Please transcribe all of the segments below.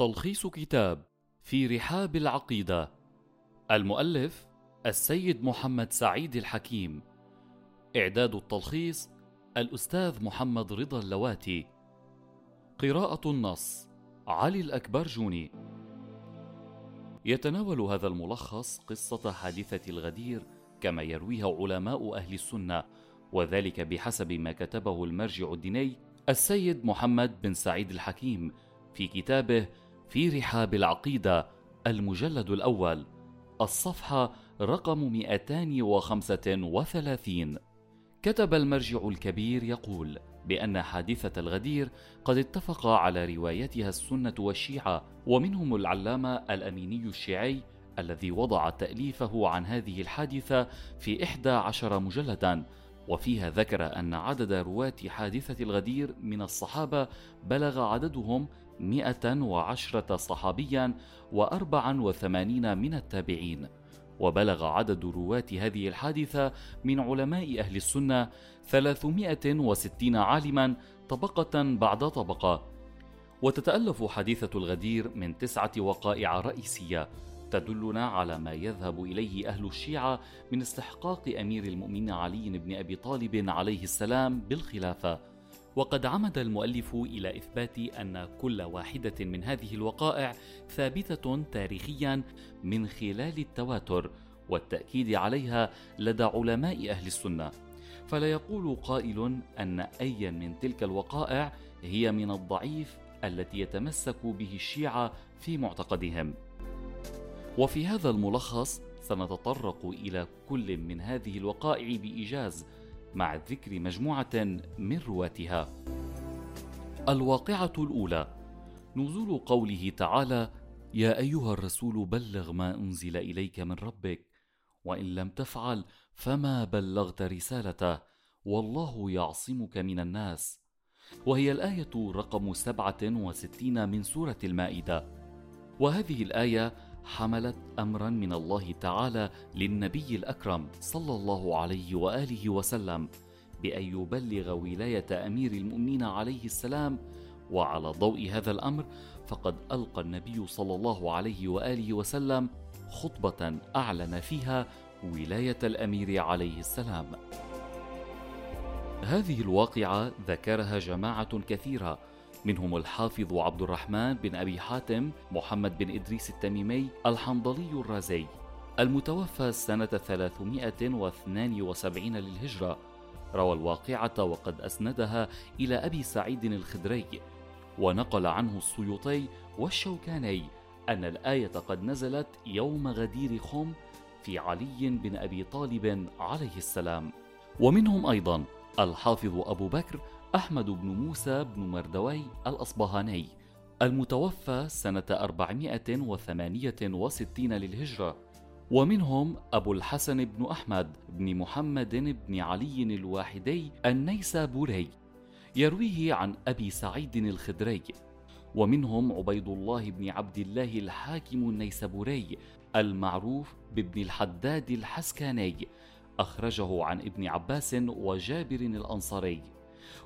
تلخيص كتاب في رحاب العقيدة. المؤلف السيد محمد سعيد الحكيم. إعداد التلخيص الأستاذ محمد رضا اللواتي. قراءة النص علي الأكبرجوني يتناول هذا الملخص قصة حادثة الغدير كما يرويها علماء أهل السنة وذلك بحسب ما كتبه المرجع الديني السيد محمد بن سعيد الحكيم في كتابه في رحاب العقيدة المجلد الأول الصفحة رقم 235 كتب المرجع الكبير يقول بأن حادثة الغدير قد اتفق على روايتها السنة والشيعة ومنهم العلامة الأميني الشيعي الذي وضع تأليفه عن هذه الحادثة في إحدى عشر مجلدا. وفيها ذكر أن عدد رواة حادثة الغدير من الصحابة بلغ عددهم مئة وعشرة صحابيا وأربعا وثمانين من التابعين. وبلغ عدد رواة هذه الحادثة من علماء أهل السنة ثلاثمائة وستين عالما طبقة بعد طبقة. وتتألف حادثة الغدير من تسعة وقائع رئيسية تدلنا على ما يذهب إليه أهل الشيعة من استحقاق أمير المؤمنين علي بن أبي طالب عليه السلام بالخلافة. وقد عمد المؤلف إلى إثبات أن كل واحدة من هذه الوقائع ثابتة تاريخيا من خلال التواتر والتأكيد عليها لدى علماء أهل السنة. فلا يقول قائل أن أي من تلك الوقائع هي من الضعيف التي يتمسك به الشيعة في معتقدهم. وفي هذا الملخص سنتطرق إلى كل من هذه الوقائع بإيجاز مع ذكر مجموعة من رواتها. الواقعة الأولى. نزول قوله تعالى يا أيها الرسول بلغ ما أنزل إليك من ربك وإن لم تفعل فما بلغت رسالته والله يعصمك من الناس. وهي الآية رقم سبعة وستين من سورة المائدة. وهذه الآية حملت أمرا من الله تعالى للنبي الأكرم صلى الله عليه وآله وسلم بأن يبلغ ولاية أمير المؤمنين عليه السلام وعلى ضوء هذا الأمر فقد ألقى النبي صلى الله عليه وآله وسلم خطبة أعلن فيها ولاية الأمير عليه السلام. هذه الواقعة ذكرها جماعة كثيرة منهم الحافظ عبد الرحمن بن أبي حاتم محمد بن إدريس التميمي الحنظلي الرازي. المتوفى سنة 372 للهجرة. روى الواقعة وقد أسندها إلى أبي سعيد الخدري. ونقل عنه السيوطي والشوكاني أن الآية قد نزلت يوم غدير خم في علي بن أبي طالب عليه السلام. ومنهم أيضا الحافظ أبو بكر أحمد بن موسى بن مردوي الأصبهاني المتوفى سنة 468 للهجرة ومنهم أبو الحسن بن أحمد بن محمد بن علي الواحدي النيسابوري يرويه عن أبي سعيد الخدري ومنهم عبيد الله بن عبد الله الحاكم النيسابوري المعروف بابن الحداد الحسكاني أخرجه عن ابن عباس وجابر الأنصاري.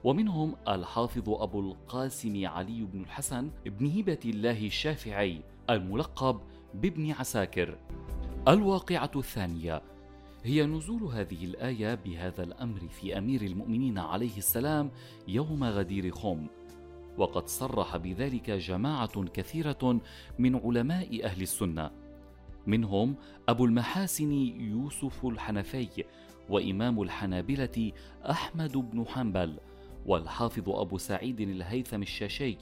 ومنهم الحافظ أبو القاسم علي بن الحسن بن هبة الله الشافعي الملقب بابن عساكر. الواقعة الثانية هي نزول هذه الآية بهذا الأمر في أمير المؤمنين عليه السلام يوم غدير خم وقد صرح بذلك جماعة كثيرة من علماء أهل السنة. منهم أبو المحاسن يوسف الحنفي وإمام الحنابلة أحمد بن حنبل والحافظ أبو سعيد الهيثم الشاشي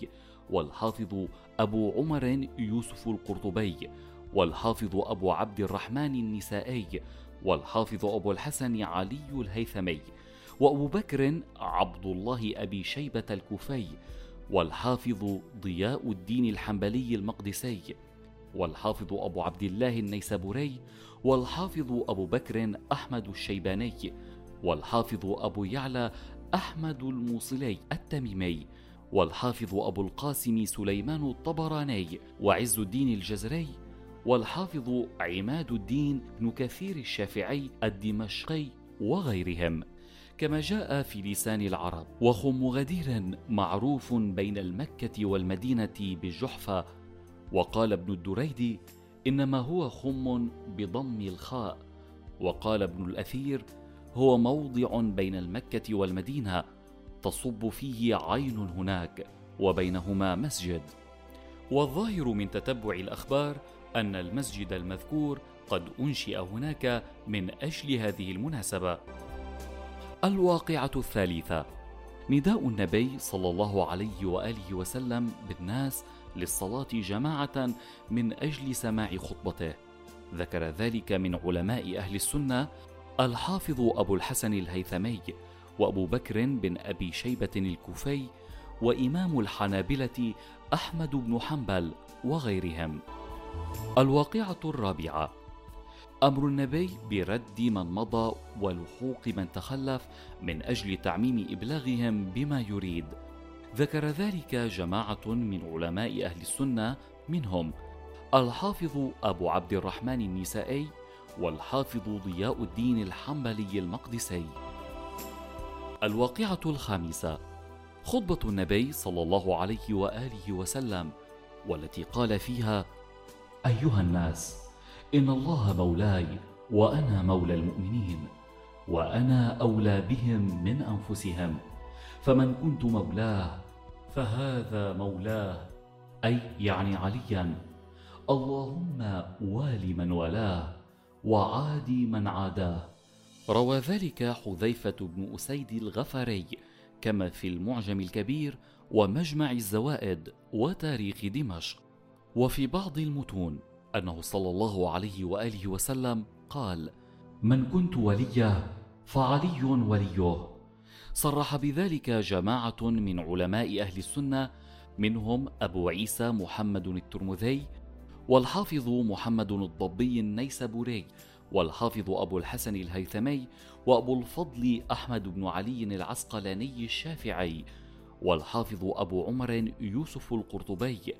والحافظ أبو عمر يوسف القرطبي والحافظ أبو عبد الرحمن النسائي والحافظ أبو الحسن علي الهيثمي وأبو بكر عبد الله أبي شيبة الكوفي والحافظ ضياء الدين الحنبلي المقدسي والحافظ أبو عبد الله النيسابوري والحافظ أبو بكر أحمد الشيباني والحافظ أبو يعلى أحمد الموصلي التميمي والحافظ أبو القاسم سليمان الطبراني وعز الدين الجزري والحافظ عماد الدين بن كثير الشافعي الدمشقي وغيرهم. كما جاء في لسان العرب. وخم غدير معروف بين المكة والمدينة بالجحفة وقال ابن الدريدي إنما هو خم بضم الخاء. وقال ابن الأثير هو موضع بين المكة والمدينة تصب فيه عين هناك وبينهما مسجد. والظاهر من تتبع الأخبار أن المسجد المذكور قد أنشئ هناك من أجل هذه المناسبة. الواقعة الثالثة نداء النبي صلى الله عليه وآله وسلم بالناس للصلاة جماعة من أجل سماع خطبته. ذكر ذلك من علماء أهل السنة الحافظ أبو الحسن الهيثمي وأبو بكر بن أبي شيبة الكوفي وإمام الحنابلة أحمد بن حنبل وغيرهم. الواقعة الرابعة أمر النبي برد من مضى ولحوق من تخلف من أجل تعميم إبلاغهم بما يريد. ذكر ذلك جماعة من علماء أهل السنة منهم الحافظ أبو عبد الرحمن النسائي والحافظ ضياء الدين الحنبلي المقدسي. الواقعة الخامسة خطبة النبي صلى الله عليه وآله وسلم والتي قال فيها أيها الناس إن الله مولاي وأنا مولى المؤمنين وأنا أولى بهم من أنفسهم فمن كنت مولاه فهذا مولاه أي يعني عليا اللهم وال من والاه وعادي من عاداه. روى ذلك حذيفة بن أسيد الغفاري كما في المعجم الكبير ومجمع الزوائد وتاريخ دمشق. وفي بعض المتون أنه صلى الله عليه وآله وسلم قال من كنت وليه فعلي وليه صرح بذلك جماعة من علماء أهل السنة منهم أبو عيسى محمد الترمذي والحافظ محمد الضبي النيسابوري والحافظ أبو الحسن الهيثمي وأبو الفضل أحمد بن علي العسقلاني الشافعي والحافظ أبو عمر يوسف القرطبي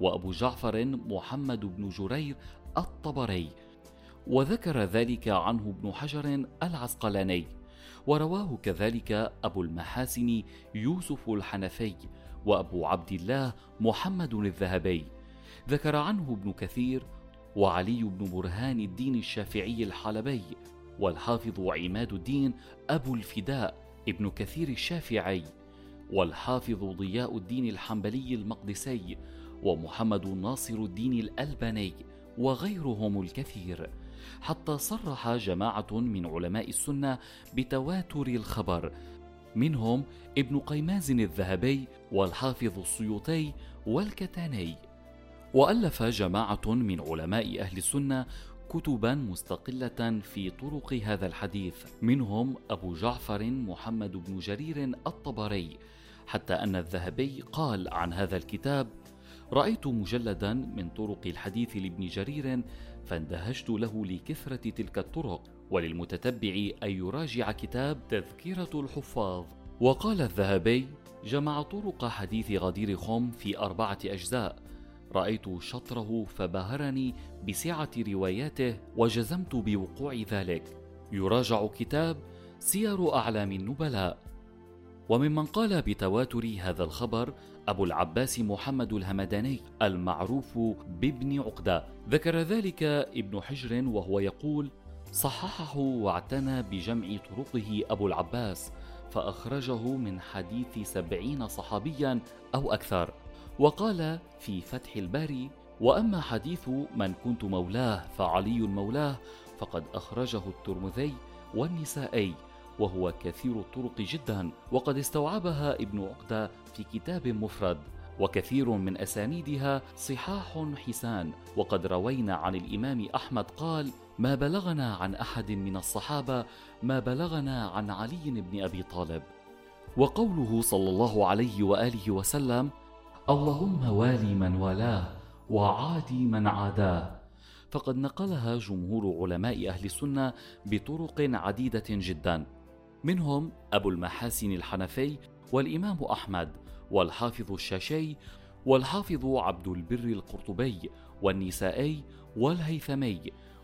وأبو جعفر محمد بن جرير الطبري. وذكر ذلك عنه ابن حجر العسقلاني. ورواه كذلك أبو المحاسن يوسف الحنفي وأبو عبد الله محمد الذهبي. ذكر عنه ابن كثير وعلي بن برهان الدين الشافعي الحلبي والحافظ عماد الدين أبو الفداء ابن كثير الشافعي والحافظ ضياء الدين الحنبلي المقدسي ومحمد ناصر الدين الألباني وغيرهم الكثير حتى صرح جماعة من علماء السنة بتواتر الخبر. منهم ابن قيماز الذهبي والحافظ السيوطي والكتاني. وألف جماعة من علماء أهل السنة كتبا مستقلة في طرق هذا الحديث. منهم أبو جعفر محمد بن جرير الطبري. حتى أن الذهبي قال عن هذا الكتاب رأيت مجلدا من طرق الحديث لابن جرير فاندهشت له لكثرة تلك الطرق. وللمتتبع أن يراجع كتاب تذكرة الحفاظ. وقال الذهبي جمع طرق حديث غدير خم في أربعة أجزاء. رأيت شطره فبهرني بسعة رواياته وجزمت بوقوع ذلك. يراجع كتاب سير أعلام النبلاء. وممن قال بتواتر هذا الخبر أبو العباس محمد الهمداني المعروف بابن عقدة. ذكر ذلك ابن حجر وهو يقول صححه واعتنى بجمع طرقه أبو العباس فأخرجه من حديث سبعين صحابيا أو أكثر. وقال في فتح الباري وأما حديث من كنت مولاه فعلي مولاه فقد أخرجه الترمذي والنسائي وهو كثير الطرق جدا وقد استوعبها ابن عقدة في كتاب مفرد. وكثير من أسانيدها صحاح حسان. وقد روينا عن الإمام أحمد قال ما بلغنا عن أحد من الصحابة ما بلغنا عن علي بن أبي طالب. وقوله صلى الله عليه وآله وسلم اللهم والي من والاه وعادي من عاداه. فقد نقلها جمهور علماء أهل السنة بطرق عديدة جدا. منهم أبو المحاسن الحنفي والإمام أحمد. والحافظ الشاشي والحافظ عبد البر القرطبي والنسائي والهيثمي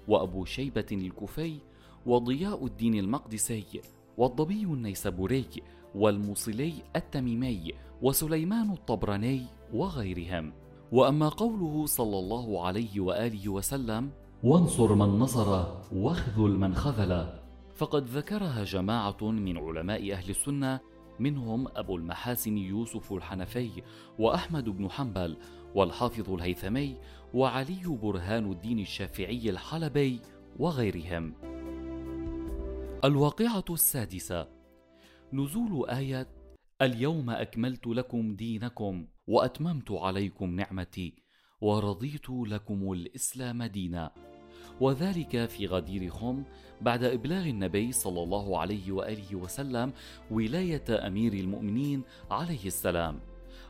وأبو شيبة الكوفي وضياء الدين المقدسي والضبي النيسابوري والموصلي التميمي وسليمان الطبراني وغيرهم. وأما قوله صلى الله عليه وآله وسلم وانصر من نصر واخذل من خذل فقد ذكرها جماعة من علماء أهل السنة منهم أبو المحاسن يوسف الحنفي وأحمد بن حنبل والحافظ الهيثمي وعلي برهان الدين الشافعي الحلبي وغيرهم. الواقعة السادسة نزول آية اليوم أكملت لكم دينكم وأتممت عليكم نعمتي ورضيت لكم الإسلام دينا. وذلك في غدير خم بعد إبلاغ النبي صلى الله عليه وآله وسلم ولاية أمير المؤمنين عليه السلام.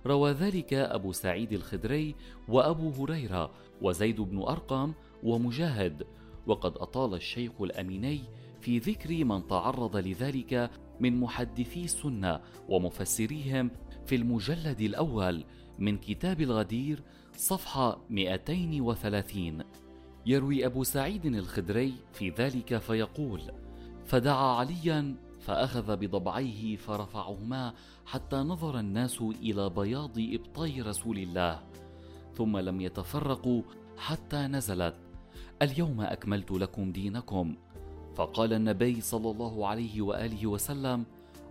روى ذلك أبو سعيد الخدري وأبو هريرة وزيد بن أرقم ومجاهد. وقد أطال الشيخ الأميني في ذكر من تعرض لذلك من محدثي السنة ومفسريهم في المجلد الأول من كتاب الغدير صفحة 230 يروي أبو سعيد الخدري في ذلك فيقول: فدعا عليا فأخذ بضبعيه فرفعهما حتى نظر الناس إلى بياض إبطي رسول الله، ثم لم يتفرقوا حتى نزلت: اليوم أكملت لكم دينكم، فقال النبي صلى الله عليه وآله وسلم: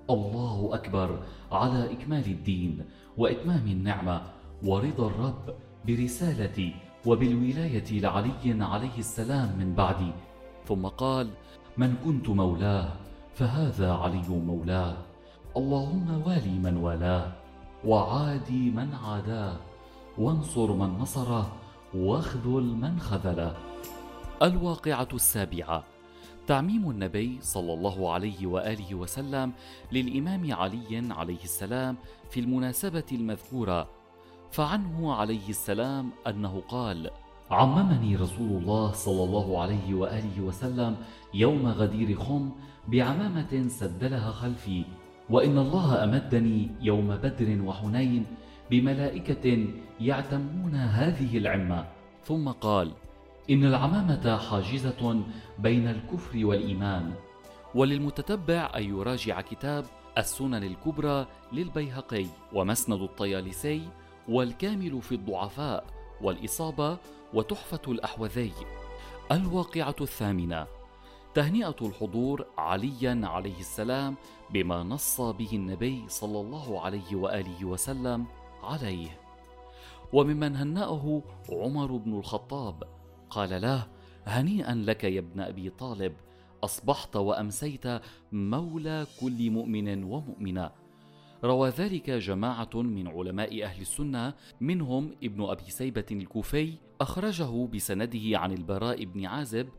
الله أكبر على إكمال الدين وإتمام النعمة ورضا الرب برسالتي وبالولاية لعلي عليه السلام من بعدي. ثم قال من كنت مولاه فهذا علي مولاه. اللهم والي من والاه وعادي من عاداه. وانصر من نصره واخذل من خذله. الواقعة السابعة. تعميم النبي صلى الله عليه وآله وسلم للإمام علي عليه السلام في المناسبة المذكورة فعنه عليه السلام أنه قال عممني رسول الله صلى الله عليه وآله وسلم يوم غدير خم بعمامة سدلها خلفي وإن الله أمدني يوم بدر وحنين بملائكة يعتمون هذه العمة. ثم قال إن العمامة حاجزة بين الكفر والإيمان وللمتتبع أن يراجع كتاب السنن الكبرى للبيهقي ومسند الطيالسي والكامل في الضعفاء والإصابة وتحفة الأحوذي. الواقعة الثامنة تهنئة الحضور عليا عليه السلام بما نص به النبي صلى الله عليه وآله وسلم عليه. وممن هنأه عمر بن الخطاب قال له هنيئا لك يا ابن أبي طالب أصبحت وأمسيت مولى كل مؤمن ومؤمنة روى ذلك جماعة من علماء أهل السنة منهم ابن أبي سيبة الكوفي أخرجه بسنده عن البراء بن عازب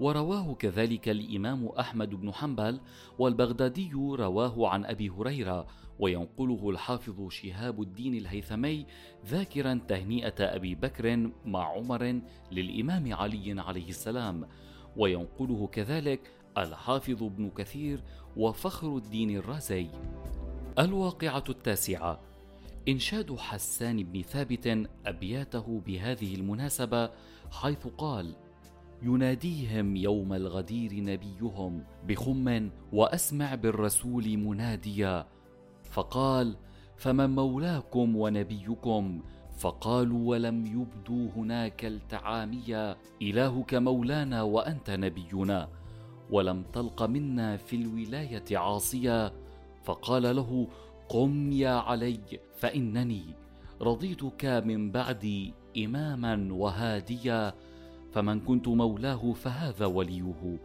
ورواه كذلك الإمام أحمد بن حنبل والبغدادي رواه عن أبي هريرة وينقله الحافظ شهاب الدين الهيثمي ذاكرا تهنئة أبي بكر مع عمر للإمام علي عليه السلام. وينقله كذلك الحافظ ابن كثير وفخر الدين الرازي. الواقعة التاسعة. إنشاد حسان بن ثابت أبياته بهذه المناسبة حيث قال يناديهم يوم الغدير نبيهم بخم وأسمع بالرسول مناديا. فقال فمن مولاكم ونبيكم؟ فقالوا ولم يبدوا هناك التعاميا إلهك مولانا وأنت نبينا. ولم تلق منا في الولاية عاصيا. فقال له قم يا علي فإنني رضيتك من بعدي إماما وهاديا فمن كنت مولاه فهذا وليه.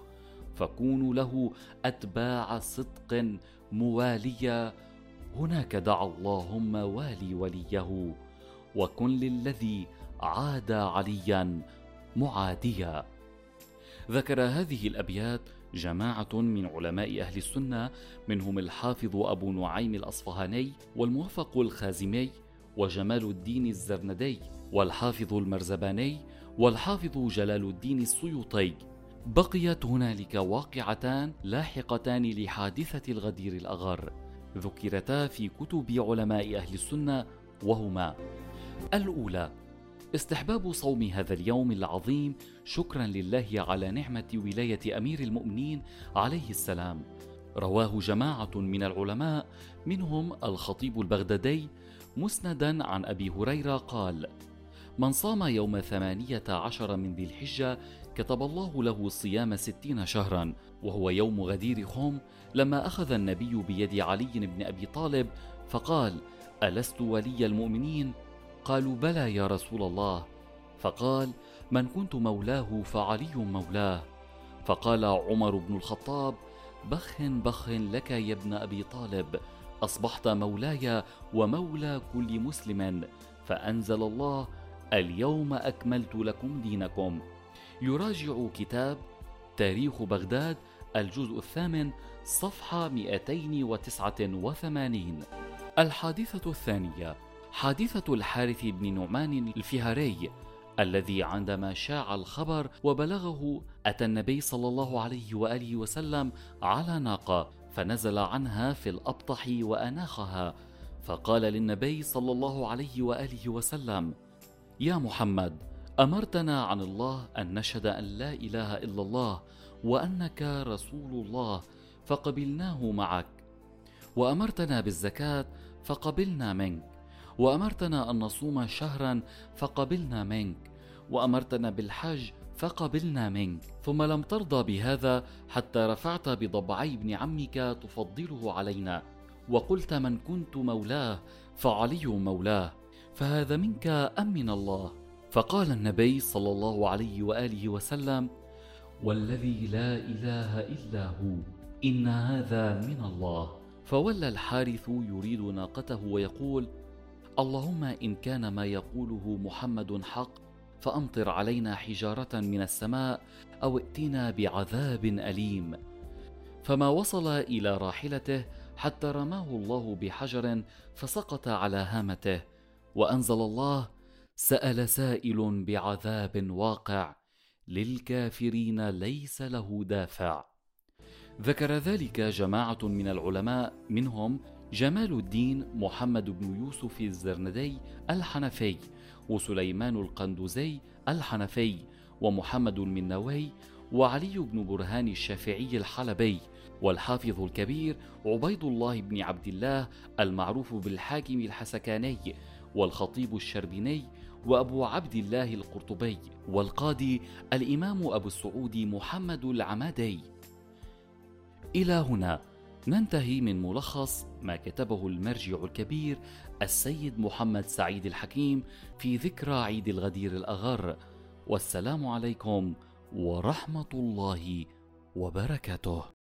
فكونوا له أتباع صدق مواليا هناك دعا اللهم والي وليه وكن للذي عاد عليا معاديا. ذكر هذه الأبيات جماعة من علماء أهل السنة منهم الحافظ أبو نعيم الأصفهاني والموفق الخازمي وجمال الدين الزرندي والحافظ المرزباني والحافظ جلال الدين السيوطي. بقيت هنالك واقعتان لاحقتان لحادثة الغدير الأغر. ذكرتا في كتب علماء أهل السنة وهما الأولى استحباب صوم هذا اليوم العظيم شكرا لله على نعمة ولاية أمير المؤمنين عليه السلام رواه جماعة من العلماء منهم الخطيب البغدادي مسندا عن أبي هريرة قال من صام يوم ثمانية عشر من ذي الحجة كتب الله له صيام ستين شهرا وهو يوم غدير خوم لما أخذ النبي بيد علي بن أبي طالب فقال ألست ولي المؤمنين؟ قالوا بلى يا رسول الله. فقال من كنت مولاه فعلي مولاه. فقال عمر بن الخطاب بخ بخ لك يا ابن أبي طالب أصبحت مولاي ومولى كل مسلم فأنزل الله اليوم أكملت لكم دينكم. يراجع كتاب تاريخ بغداد الجزء الثامن صفحة 289 الحادثة الثانية. حادثة الحارث بن نعمان الفهاري الذي عندما شاع الخبر وبلغه أتى النبي صلى الله عليه وآله وسلم على ناقة فنزل عنها في الأبطح وأناخها. فقال للنبي صلى الله عليه وآله وسلم يا محمد أمرتنا عن الله أن نشهد أن لا إله إلا الله وأنك رسول الله فقبلناه معك. وأمرتنا بالزكاة فقبلنا منك. وأمرتنا أن نصوم شهرا فقبلنا منك وأمرتنا بالحج فقبلنا منك. ثم لم ترضى بهذا حتى رفعت بضبعي ابن عمك تفضله علينا وقلت من كنت مولاه فعلي مولاه فهذا منك أم من الله؟ فقال النبي صلى الله عليه وآله وسلم والذي لا إله إلا هو إن هذا من الله. فولى الحارث يريد ناقته ويقول اللهم إن كان ما يقوله محمد حق فأمطر علينا حجارة من السماء أو ائتنا بعذاب أليم. فما وصل إلى راحلته حتى رماه الله بحجر فسقط على هامته وأنزل الله سأل سائل بعذاب واقع للكافرين ليس له دافع. ذكر ذلك جماعة من العلماء منهم جمال الدين محمد بن يوسف الزرندي الحنفي وسليمان القندوزي الحنفي ومحمد المنوي وعلي بن برهان الشافعي الحلبي والحافظ الكبير عبيد الله بن عبد الله المعروف بالحاكم الحسكاني والخطيب الشربيني وأبو عبد الله القرطبي والقاضي الإمام أبو السعود محمد العمادي. إلى هنا ننتهي من ملخص ما كتبه المرجع الكبير السيد محمد سعيد الحكيم في ذكرى عيد الغدير الأغر. والسلام عليكم ورحمة الله وبركاته.